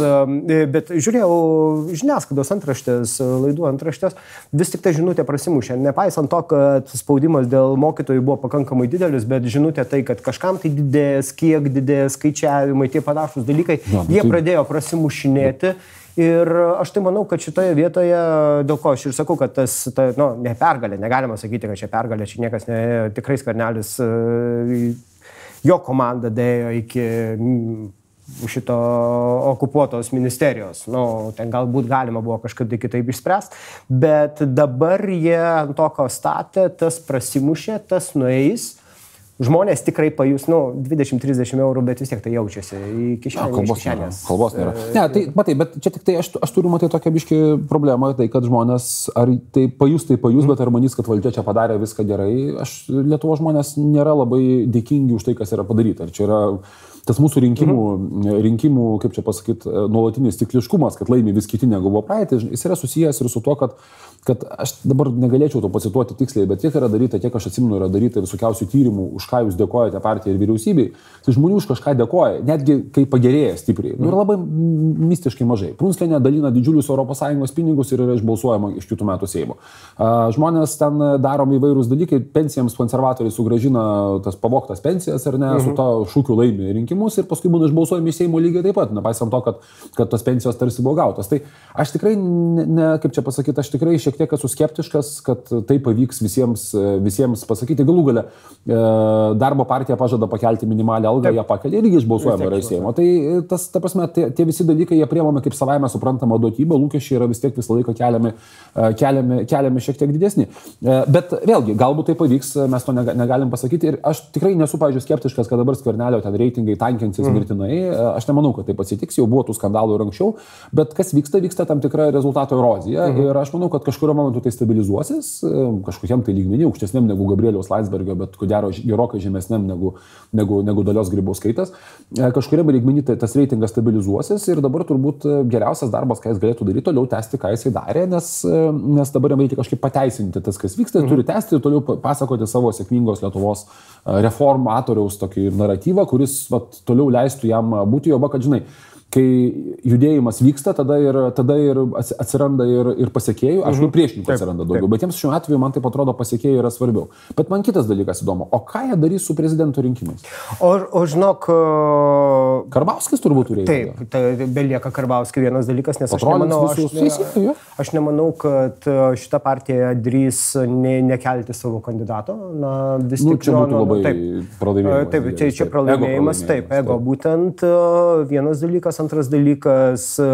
bet žiūrėjau žiniasklaidos antraštės, laidų antraštės, vis tik ta žinutė prasimušė, nepaisant to, kad spaudimas dėl mokytojų buvo pakankamai didelis, bet bet žinutė tai, kad kažkam tai didės, kiek didės, skaičiavimai, tie panašus dalykai, no, jie tai... pradėjo prasimušinėti. Ir aš tai manau, kad šitoje vietoje, dėl ko aš ir sakau, kad tas, ta, nu, ne pergalė, negalima sakyti, kad čia pergalė, čia niekas ne, tikrai skvernelis, e, jo komanda dėjo iki šito okupuotos ministerijos. Nu, ten galbūt galima buvo kažkaip tai kitaip išspręsti, bet dabar jie ant to, ko statė, tas prasimušė, tas nueis žmonės tikrai pajus, nu, 20-30 eurų, bet vis tiek tai jaučiasi į kišenę. Kalbos nėra. Kalbos nėra. Ne, tai, matai, bet čia tik tai aš, aš turiu matyti tokią biškį problemą, tai kad žmonės, ar tai pajus, tai pajus, mm. bet ar manys, kad valdžia čia padarė viską gerai, aš Lietuvo žmonės nėra labai dėkingi už tai, kas yra padaryta. Ir čia yra tas mūsų rinkimų, mhm. rinkimų kaip čia pasakyti, nuolatinis cikliškumas, kad laimi vis kiti negu buvo praeitį, jis yra susijęs ir su to, kad kad aš dabar negalėčiau to pacituoti tiksliai, bet kiek yra daryta, kiek aš atsimenu, yra daryta visokiausių tyrimų, už ką jūs dėkojate partijai ir vyriausybei. Tai žmonių už kažką dėkoja, netgi kai pagerėja stipriai. Nu, ir labai mistiškai mažai. Prunslėnė dalina didžiulius ES pinigus ir yra išbalsuojama iš kitų metų Seimo. Žmonės ten daromi įvairūs dalykai, pensijams konservatoriai sugražina tas pavoktas pensijas ar ne, mhm. su to šūkiu laimi rinkimus ir paskui būna išbalsuojami Seimo lygiai taip pat, nepaisant to, kad, kad tos pensijos tarsi buvo gautos. Tai aš tikrai, ne, ne, kaip čia pasakyti, aš tikrai šiek tiek esu skeptiškas, kad tai pavyks visiems, visiems pasakyti. Galų gale e, darbo partija pažada pakelti minimalę algą, ją pakelia irgi išbalsuojama yra įsėjimo. Tai tas, ta prasme, tie, tie visi dalykai jie priemami kaip savaime suprantama duotybė, lūkesčiai yra vis tiek visą laiką keliami, e, keliami, keliami šiek tiek didesni. E, bet vėlgi, galbūt tai pavyks, mes to negalim pasakyti. Ir aš tikrai nesu, pažiūrėjau, skeptiškas, kad dabar skvernelio ten reitingai tankinsis mm. mirtinai. Aš nemanau, kad tai pasitiks, jau buvo tų skandalų ir anksčiau, bet kas vyksta, vyksta tam tikra rezultato erozija. Mm. Ir aš manau, kad kažkur kažkurio momentu tai stabilizuosis, e, kažkokiam tai lygmenį, aukštesniam negu Gabrieliaus Landsbergio, bet ko gero gerokai žemesniam negu, negu, negu dalios grybauskaitas. E, kažkuriam lygmenį tai tas reitingas stabilizuosis ir dabar turbūt e, geriausias darbas, ką jis galėtų daryti, toliau tęsti, ką jisai darė, nes, nes dabar jam reikia kažkaip pateisinti tas, kas vyksta, mhm. turi tęsti ir toliau pasakoti savo sėkmingos Lietuvos reformatoriaus tokį naratyvą, kuris vat, toliau leistų jam būti jo, kad žinai, kai judėjimas vyksta, tada ir, tada ir atsiranda ir, ir pasiekėjų, aš mhm. Priešininkų atsiranda daugiau, taip. bet jiems šiuo atveju man tai atrodo pasiekėjai yra svarbiau. Bet man kitas dalykas įdomu, o ką jie darys su prezidento rinkimais? O, o žinok. Karbauskis turbūt turėjo. Taip, tai belieka Karbauskis vienas dalykas, nes aš nemanau, aš, ne, aš nemanau, kad šita partija drys ne, nekelti savo kandidato. Na, vis nu, tik, čia būtų labai pralaimėjimas. Taip, čia, čia pralaimėjimas, taip, ego, taip. būtent vienas dalykas antras dalykas, e,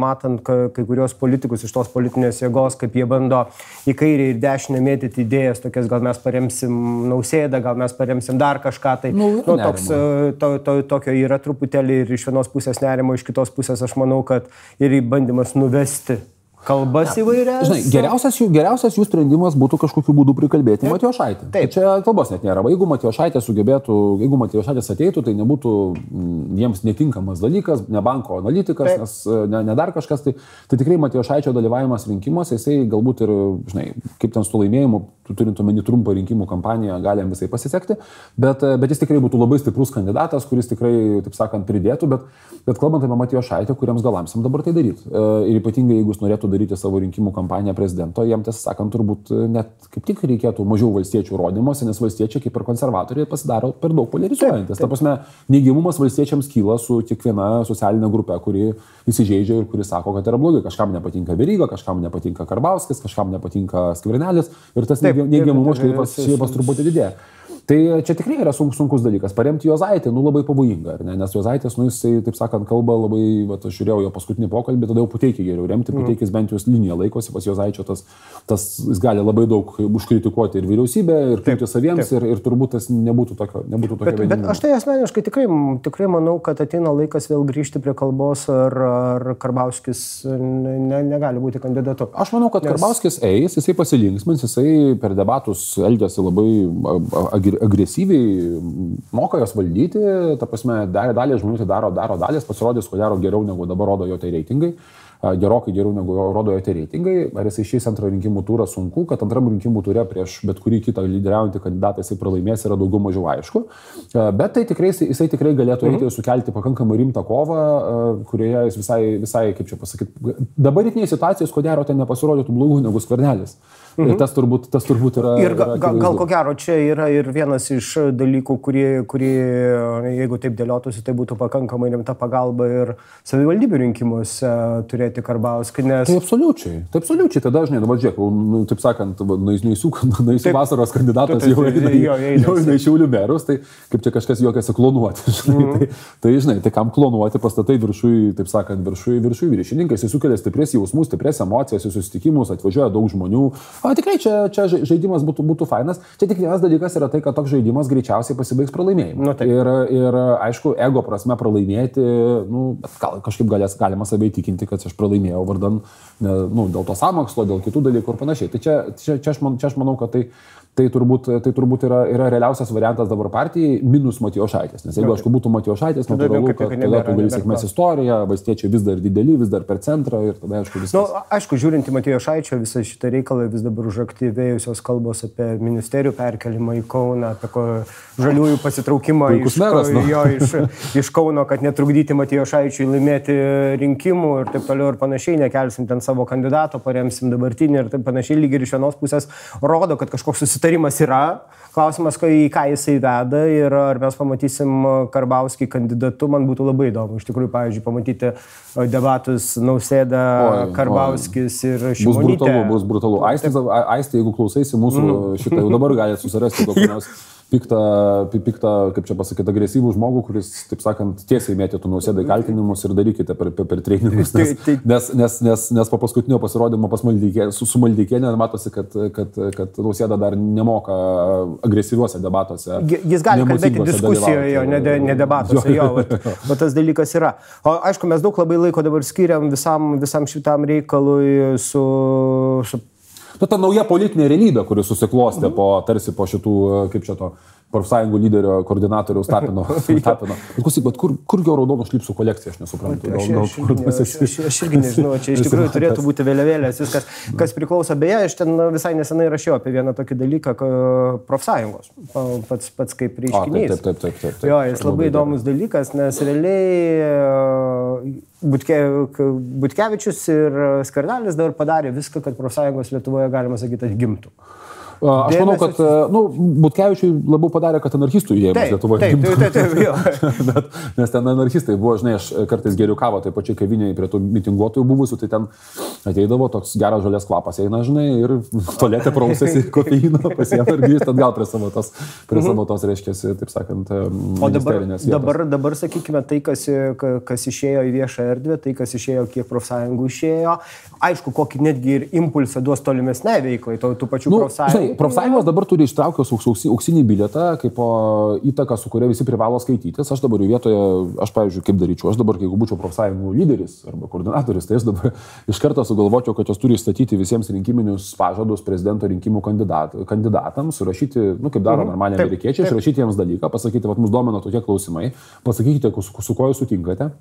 matant kai kurios politikus iš tos politinės jėgos, kaip jie bando į kairę ir dešinę mėtyti idėjas, tokias gal mes paremsim nausėdą, gal mes paremsim dar kažką. Tai nu, nu, toks, e, to, to, tokio yra truputėlį ir iš vienos pusės nerimo, iš kitos pusės aš manau, kad ir bandymas nuvesti kalbas įvairias. Žinai, geriausias jų, geriausias jų sprendimas būtų kažkokiu būdu prikalbėti Matijo Šaitį. Taip. Tai čia kalbos net nėra. Jeigu Matijo Šaitė sugebėtų, jeigu Matijo Šaitis ateitų, tai nebūtų jiems netinkamas dalykas, ne banko analitikas, Taip. nes e, ne, ne dar kažkas, tai, tai tikrai Matijo Šaičio dalyvavimas rinkimuose, jisai galbūt ir, žinai, kaip ten su laimėjimu, turint omeny trumpą rinkimų kampaniją, gali visai pasisekti, bet, e, bet jis tikrai būtų labai stiprus kandidatas, kuris tikrai, taip sakant, pridėtų, bet, bet kalbant apie Matijo Šaitę, kuriems galamsiam dabar tai daryti. E, ir ypatingai, jeigu jis norėtų daryti savo rinkimų kampaniją prezidento, jam tiesą sakant, turbūt e, net kaip tik reikėtų mažiau valstiečių rodymuose, nes valstiečiai kaip ir konservatoriai pasidaro per daug polarizuojantis. Ta prasme, neigiamumas valstiečiams kyla su kiekviena socialinė grupė, kuri įsižeidžia ir kuri sako, kad yra blogai. Kažkam nepatinka Veryga, kažkam nepatinka Karbauskis, kažkam nepatinka Skvernelis ir tas neigiamumo šleipas truputį didėja. Tai čia tikrai yra sunk, sunkus dalykas. Paremti Jozaitį, nu labai pavojinga, ne? nes Jozaitis, nu jisai, taip sakant, kalba labai, va, aš žiūrėjau jo paskutinį pokalbį, tada jau puteikį geriau remti, puteikis bent jau liniją laikosi, pas Jozaičio tas, tas jis gali labai daug užkritikuoti ir vyriausybę, ir kliūti saviems, taip. Ir, ir turbūt tas nebūtų tokio. Nebūtų tokio bet, bet aš tai asmeniškai tikrai, tikrai manau, kad ateina laikas vėl grįžti prie kalbos, ar, ar Karbauskis ne, negali būti kandidatu. Aš manau, kad nes... Karbauskis eis, jisai pasilinksmins, jisai per debatus elgėsi labai agresyviai moka jos valdyti, ta prasme, dalį žmonių tai daro, daro dalys, pasirodys, ko gero, geriau negu dabar rodo jo tai reitingai gerokai geriau negu rodo jo tie reitingai. Ar jisai išeis antrą rinkimų turą sunku, kad antram rinkimų turė prieš bet kurį kitą lyderiaujantį kandidatą jisai pralaimės yra daugiau mažiau aišku. Bet tai tikrai, jisai tikrai galėtų eiti mhm. sukelti pakankamai rimtą kovą, kurioje jis visai, visai kaip čia pasakyti, dabartinėje situacijoje, ko gero, ten nepasirodytų blogiau negu skvernelis. Mhm. Ir tas turbūt, tas turbūt yra. Ir ga, ga, gal ko gero čia yra ir vienas iš dalykų, kurie, kurie, jeigu taip dėliotųsi, tai būtų pakankamai rimta pagalba ir savivaldybių rinkimuose turėti Karbauskį. Nes... Tai absoliučiai, tai absoliučiai, tada žinai, dabar žiūrėk, nu, taip sakant, naisių *laughs* vasaros kandidatas jau eina į šiaulių merus, tai kaip čia kažkas juokiasi klonuoti. *laughs* Žinai, mhm. tai, tai, žinai, tai kam klonuoti pastatai viršui, taip sakant, viršui, viršui viršininkai, jis sukelia stiprias jausmus, stiprias emocijas, į susitikimus, atvažiuoja daug žmonių. O tikrai čia, čia žaidimas būtų, būtų fainas. Čia tik vienas dalykas yra tai, kad toks žaidimas greičiausiai pasibaigs pralaimėjimu. Nu, taip. ir, ir aišku, ego prasme pralaimėti, nu, gal, kažkaip galės, galima savai tikinti, kad aš pralaimėjau vardan, ne, nu, dėl to samokslo, dėl kitų dalykų ir panašiai. Tai čia, čia, čia, aš, man, čia aš manau, kad tai tai turbūt, tai turbūt yra, yra realiausias variantas dabar partijai minus Matijo Šaitės. Nes jeigu aišku būtų Matijo Šaitės, natūralu, kad tada tu gali sėkmės istoriją, valstiečiai vis dar dideli, vis dar per centrą ir tada aišku viskas. Na, nu, aišku, žiūrint į Matijo Šaičio visą šitą reikalą, vis dabar užaktyvėjusios kalbos apie ministerijų perkelimą į Kauną, apie ko, žaliųjų pasitraukimą iš, meras, nu. jo, iš, iš Kauno, kad netrukdyti Matijo Šaičiui laimėti rinkimų ir taip toliau ir panašiai, nekelsim ten savo kandidato, paremsim dabartinį ir taip panašiai, lygiai ir iš vienos pusės rodo, kad kažkoks susitarimas susitarimas yra. Klausimas, į ką jisai veda ir ar mes pamatysim Karbauskį kandidatu, man būtų labai įdomu. Iš tikrųjų, pavyzdžiui, pamatyti debatus Nausėda, oi, Karbauskis oi. ir Šimonytė. Bus brutalu, bus brutalu. Aistė, Aistė jeigu klausaisi mūsų mm. šitą, jau dabar galite susirasti kokį nors *laughs* piktą, piktą, kaip čia pasakyti, agresyvų žmogų, kuris, taip sakant, tiesiai mėtytų nausėdai kaltinimus ir darykite per, per, per treningus. Nes, nes, nes, nes, nes po paskutinio pasirodymo pas Maldykė, su, su Maldykėnė matosi, kad, kad, kad nausėda dar nemoka agresyviuose debatuose. Jis gali kalbėti diskusijoje, ne, ne debatuose. Jo, jo, jo, bet tas dalykas yra. O aišku, mes daug labai laiko dabar skiriam visam, visam šitam reikalui su, su Nu, ta nauja politinė realybė, kuri susiklostė po, tarsi po šitų, kaip čia to, profsąjungų lyderio koordinatoriaus *laughs* Tapino. tapino. Bet, klausyk, bet kur, kur jo raudonų šlipsų kolekcija, aš nesuprantu. Gal, gal, aš, kur, aš, aš, aš, aš irgi nežinau, čia iš tikrųjų turėtų būti vėliavėlės, viskas, kas priklauso. Beje, aš ten visai nesenai rašiau apie vieną tokį dalyką, profsąjungos, pats, pats kaip reiškinys. Taip, taip, taip. taip, taip jo, jis labai įdomus dalykas, nes realiai Butke, Butkevičius ir Skardalis dabar padarė viską, kad profsąjungos Lietuvoje, galima sakyti, atgimtų. Aš manau, kad nu, Butkevičiui labiau padarė, kad anarchistų įėjimas Lietuvoje. Taip, taip, taip, taip *laughs* Bet, nes ten anarchistai buvo, žinai, aš kartais geriau kavą, taip pačiai kavinėje prie tų mitinguotojų buvusių, tai ten ateidavo toks geras žalės kvapas, eina, žinai, ir *laughs* tolėte prausėsi kofeino, *laughs* pasiema ir grįžta atgal prie savo tos, prie mhm. savo tos reiškia, taip sakant, o dabar, dabar, dabar, sakykime, tai, kas, kas išėjo į viešą erdvę, tai, kas išėjo, kiek profsąjungų išėjo, aišku, kokį netgi ir impulsą duos tolimesnė veiklai, tų pačių nu, profsąjungų. Žinai, profsąjungos dabar turi ištraukęs auksinį bilietą, kaip įtaką, su kuria visi privalo skaitytis. Aš dabar jų vietoje, aš, pavyzdžiui, kaip daryčiau, aš dabar, jeigu būčiau profsąjungų lyderis arba koordinatorius, tai aš dabar *laughs* iš karto sugalvočiau, kad jos turi statyti visiems rinkiminius pažadus prezidento rinkimų kandidat, kandidatams, surašyti, nu, kaip daro mhm. normaliai amerikiečiai, išrašyti jiems dalyką, pasakyti, kad mus domina tokie klausimai, pasakykite, su, su kuo jūs sutinkate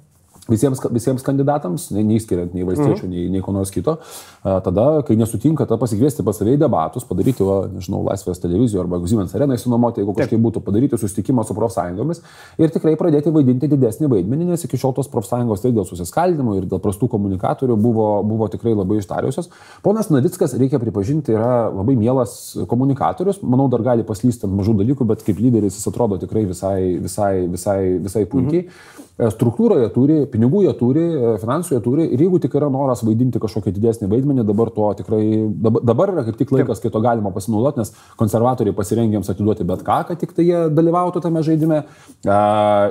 visiems, visiems kandidatams, neįskiriant nei valstiečių, mm. nei, nei ko nors kito. Tada, kai nesutinka, tada pasikviesti pas save į debatus, padaryti, va, nežinau, Laisvės televizijoje arba Siemens arenai sunuomoti, jeigu kažkaip būtų padaryti susitikimą su profsąjungomis ir tikrai pradėti vaidinti didesnį vaidmenį, nes iki šiol tos profsąjungos tai dėl susiskaldimo ir dėl prastų komunikatorių buvo, buvo tikrai labai ištariusios. Ponas Navickas, reikia pripažinti, yra labai mielas komunikatorius, manau, dar gali paslysti ant mažų dalykų, bet kaip lyderis jis atrodo tikrai visai, visai, visai, visai puikiai. Mm -hmm. Struktūroje turi pinigų jie turi, e, finansų jie turi ir jeigu tik yra noras vaidinti kažkokį didesnį vaidmenį, dabar to tikrai, dabar, yra kaip tik laikas, kai to galima pasinaudoti, nes konservatoriai pasirengėms atiduoti bet ką, kad tik tai jie dalyvautų tame žaidime. A,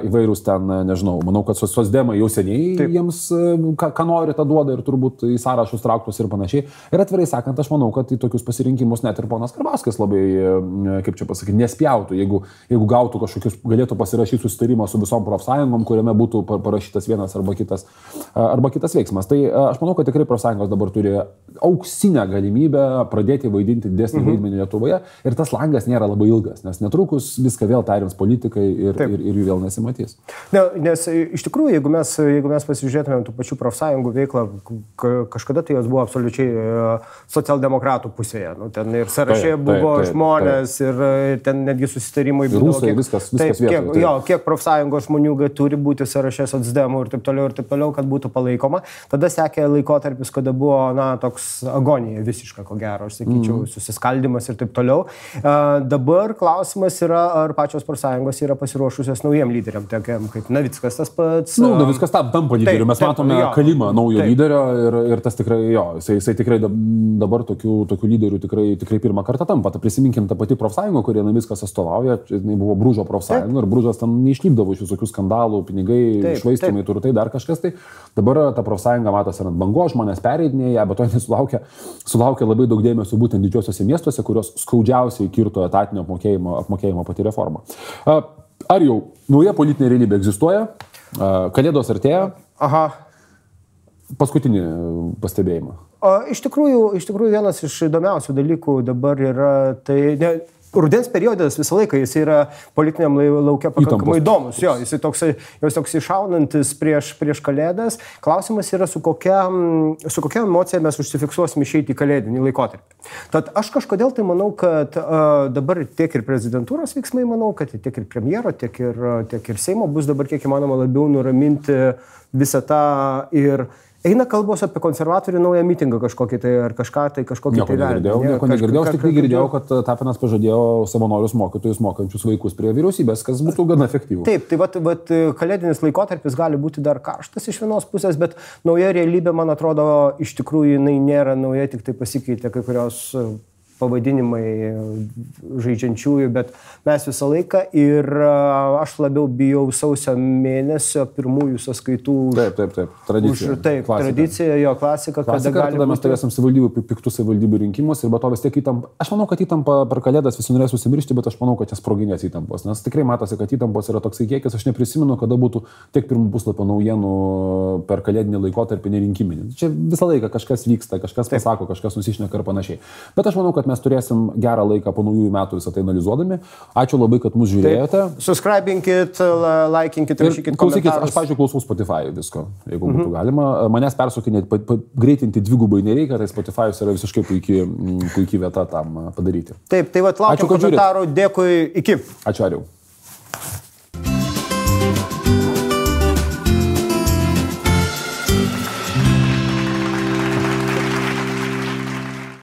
įvairūs ten, nežinau, manau, kad sosdemai jau seniai Taip. jiems ką, ką nori, tą duoda ir turbūt į sąrašus trauktus ir panašiai. Ir atvirai sakant, aš manau, kad į tokius pasirinkimus net ir ponas Karbaskas labai, kaip čia pasakyti, nespjautų, jeigu, jeigu gautų kažkokius, galėtų pasirašyti susitarimą su visom profsąjungom, kuriame būtų parašytas vienas arba kitas, arba kitas veiksmas. Tai aš manau, kad tikrai profsąjungos dabar turi auksinę galimybę pradėti vaidinti didesnį mhm. vaidmenį Lietuvoje ir tas langas nėra labai ilgas, nes netrukus viską vėl tariams politikai ir, Taip. ir, ir jų vėl nesimatys. Ne, nes iš tikrųjų, jeigu mes, jeigu mes pasižiūrėtumėm tų pačių profsąjungų veiklą, kažkada tai jos buvo absoliučiai e, socialdemokratų pusėje. Nu, ten ir sąrašė taip, buvo taip, taip, žmonės taip. Ir, ir ten netgi susitarimai buvo. Rusai, kiek, viskas, viskas taip, vietoj, kiek, jo, kiek profsąjungos žmonių turi būti sąraše socdemų ir taip toliau ir taip toliau, kad būtų palaikoma. Tada sekė laikotarpis, kada buvo, na, toks agonija visiška, ko gero, aš sakyčiau, mm. susiskaldimas ir taip toliau. Uh, dabar klausimas yra, ar pačios profsąjungos yra pasiruošusios naujiem lyderiam, tokiam kaip Navickas tas pats. Na, nu, Navickas tam tampa lyderiu, mes taip, matome jo, kalimą naujo taip. lyderio ir, ir tas tikrai, jo, jisai, jisai tikrai dabar tokių, tokių lyderių tikrai, tikrai pirmą kartą tampa. Ta prisiminkim tą patį profsąjungą, kurie Navickas atstovauja, jinai buvo Brūžo profsąjunga ir Brūžas ten neišlipdavo iš visokių skandalų, pinigai, išvaistymai, turtai, dar kažkas. Tai dabar ta profsąjunga matosi ant bango, žmonės pereidinėja, bet to *laughs* nesulaukia, sulaukia labai daug dėmesio būtent didžiosiuose miestuose, kurios skaudžiausiai kirto etatinio apmokėjimo, apmokėjimo pati reforma. Ar jau nauja politinė realybė egzistuoja? Kalėdos artėja? Aha. Paskutinį pastebėjimą. O, iš, tikrųjų, iš tikrųjų vienas iš įdomiausių dalykų dabar yra tai, ne, rudens periodas visą laiką jis yra politiniam laukia pakankamai įdomus. Jo, jis toks, jis toks iššaunantis prieš, prieš kalėdas. Klausimas yra, su kokia, su kokia emocija mes užsifiksuosim išeiti į kalėdinį laikotarpį. Tad aš kažkodėl tai manau, kad uh, dabar tiek ir prezidentūros veiksmai, manau, kad tiek ir premjero, tiek ir, tiek ir Seimo bus dabar kiek įmanoma labiau nuraminti visą tą ir Eina kalbos apie konservatorių naują mitingą kažkokį tai ar kažką tai kažkokį nieko tai negirdėjau. Ne, nieko negirdėjau, aš tik tai girdėjau, kad Tapinas pažadėjo savanorius mokytojus mokančius vaikus prie vyriausybės, kas būtų gana efektyvu. Taip, tai vat, vat, kalėdinis laikotarpis gali būti dar karštas iš vienos pusės, bet nauja realybė, man atrodo, iš tikrųjų jinai nėra nauja, tik tai pasikeitė kai kurios pavadinimai žaidžiančiųjų, bet mes visą laiką ir aš labiau bijau sausio mėnesio pirmųjų sąskaitų. Taip, taip, taip. Tradicija. Už, taip, klasika. tradicija, jo klasika. Klasika, tada mes turėsim savivaldybių, piktų savivaldybių rinkimus ir be to vis tiek įtampa. Aš manau, kad įtampa per kalėdas visi norės užsimiršti, bet aš manau, kad jas sproginės įtampos. Nes tikrai matosi, kad įtampos yra toksai kiekis, aš neprisimenu, kada būtų tiek pirmų puslapio naujienų per kalėdinį laikotarpį nerinkiminį. Čia visą laiką kažkas vyksta, kažkas taip. pasako, kažkas nusišneka ir panašiai. Bet aš manau, kad mes turėsim gerą laiką po naujųjų metų visą tai analizuodami. Ačiū labai, kad mus žiūrėjote. Subscribinkit, laikinkit, rašykit. Klausykit, aš, pažiūrėjau, klausau Spotify visko, jeigu mhm. būtų galima. Manęs persukinėti, greitinti dvigubai nereikia, tai Spotify yra visiškai puikiai, puikiai vieta tam padaryti. Taip, tai vad laukiu komentarų, dėkui, iki. Ačiū, Ariau.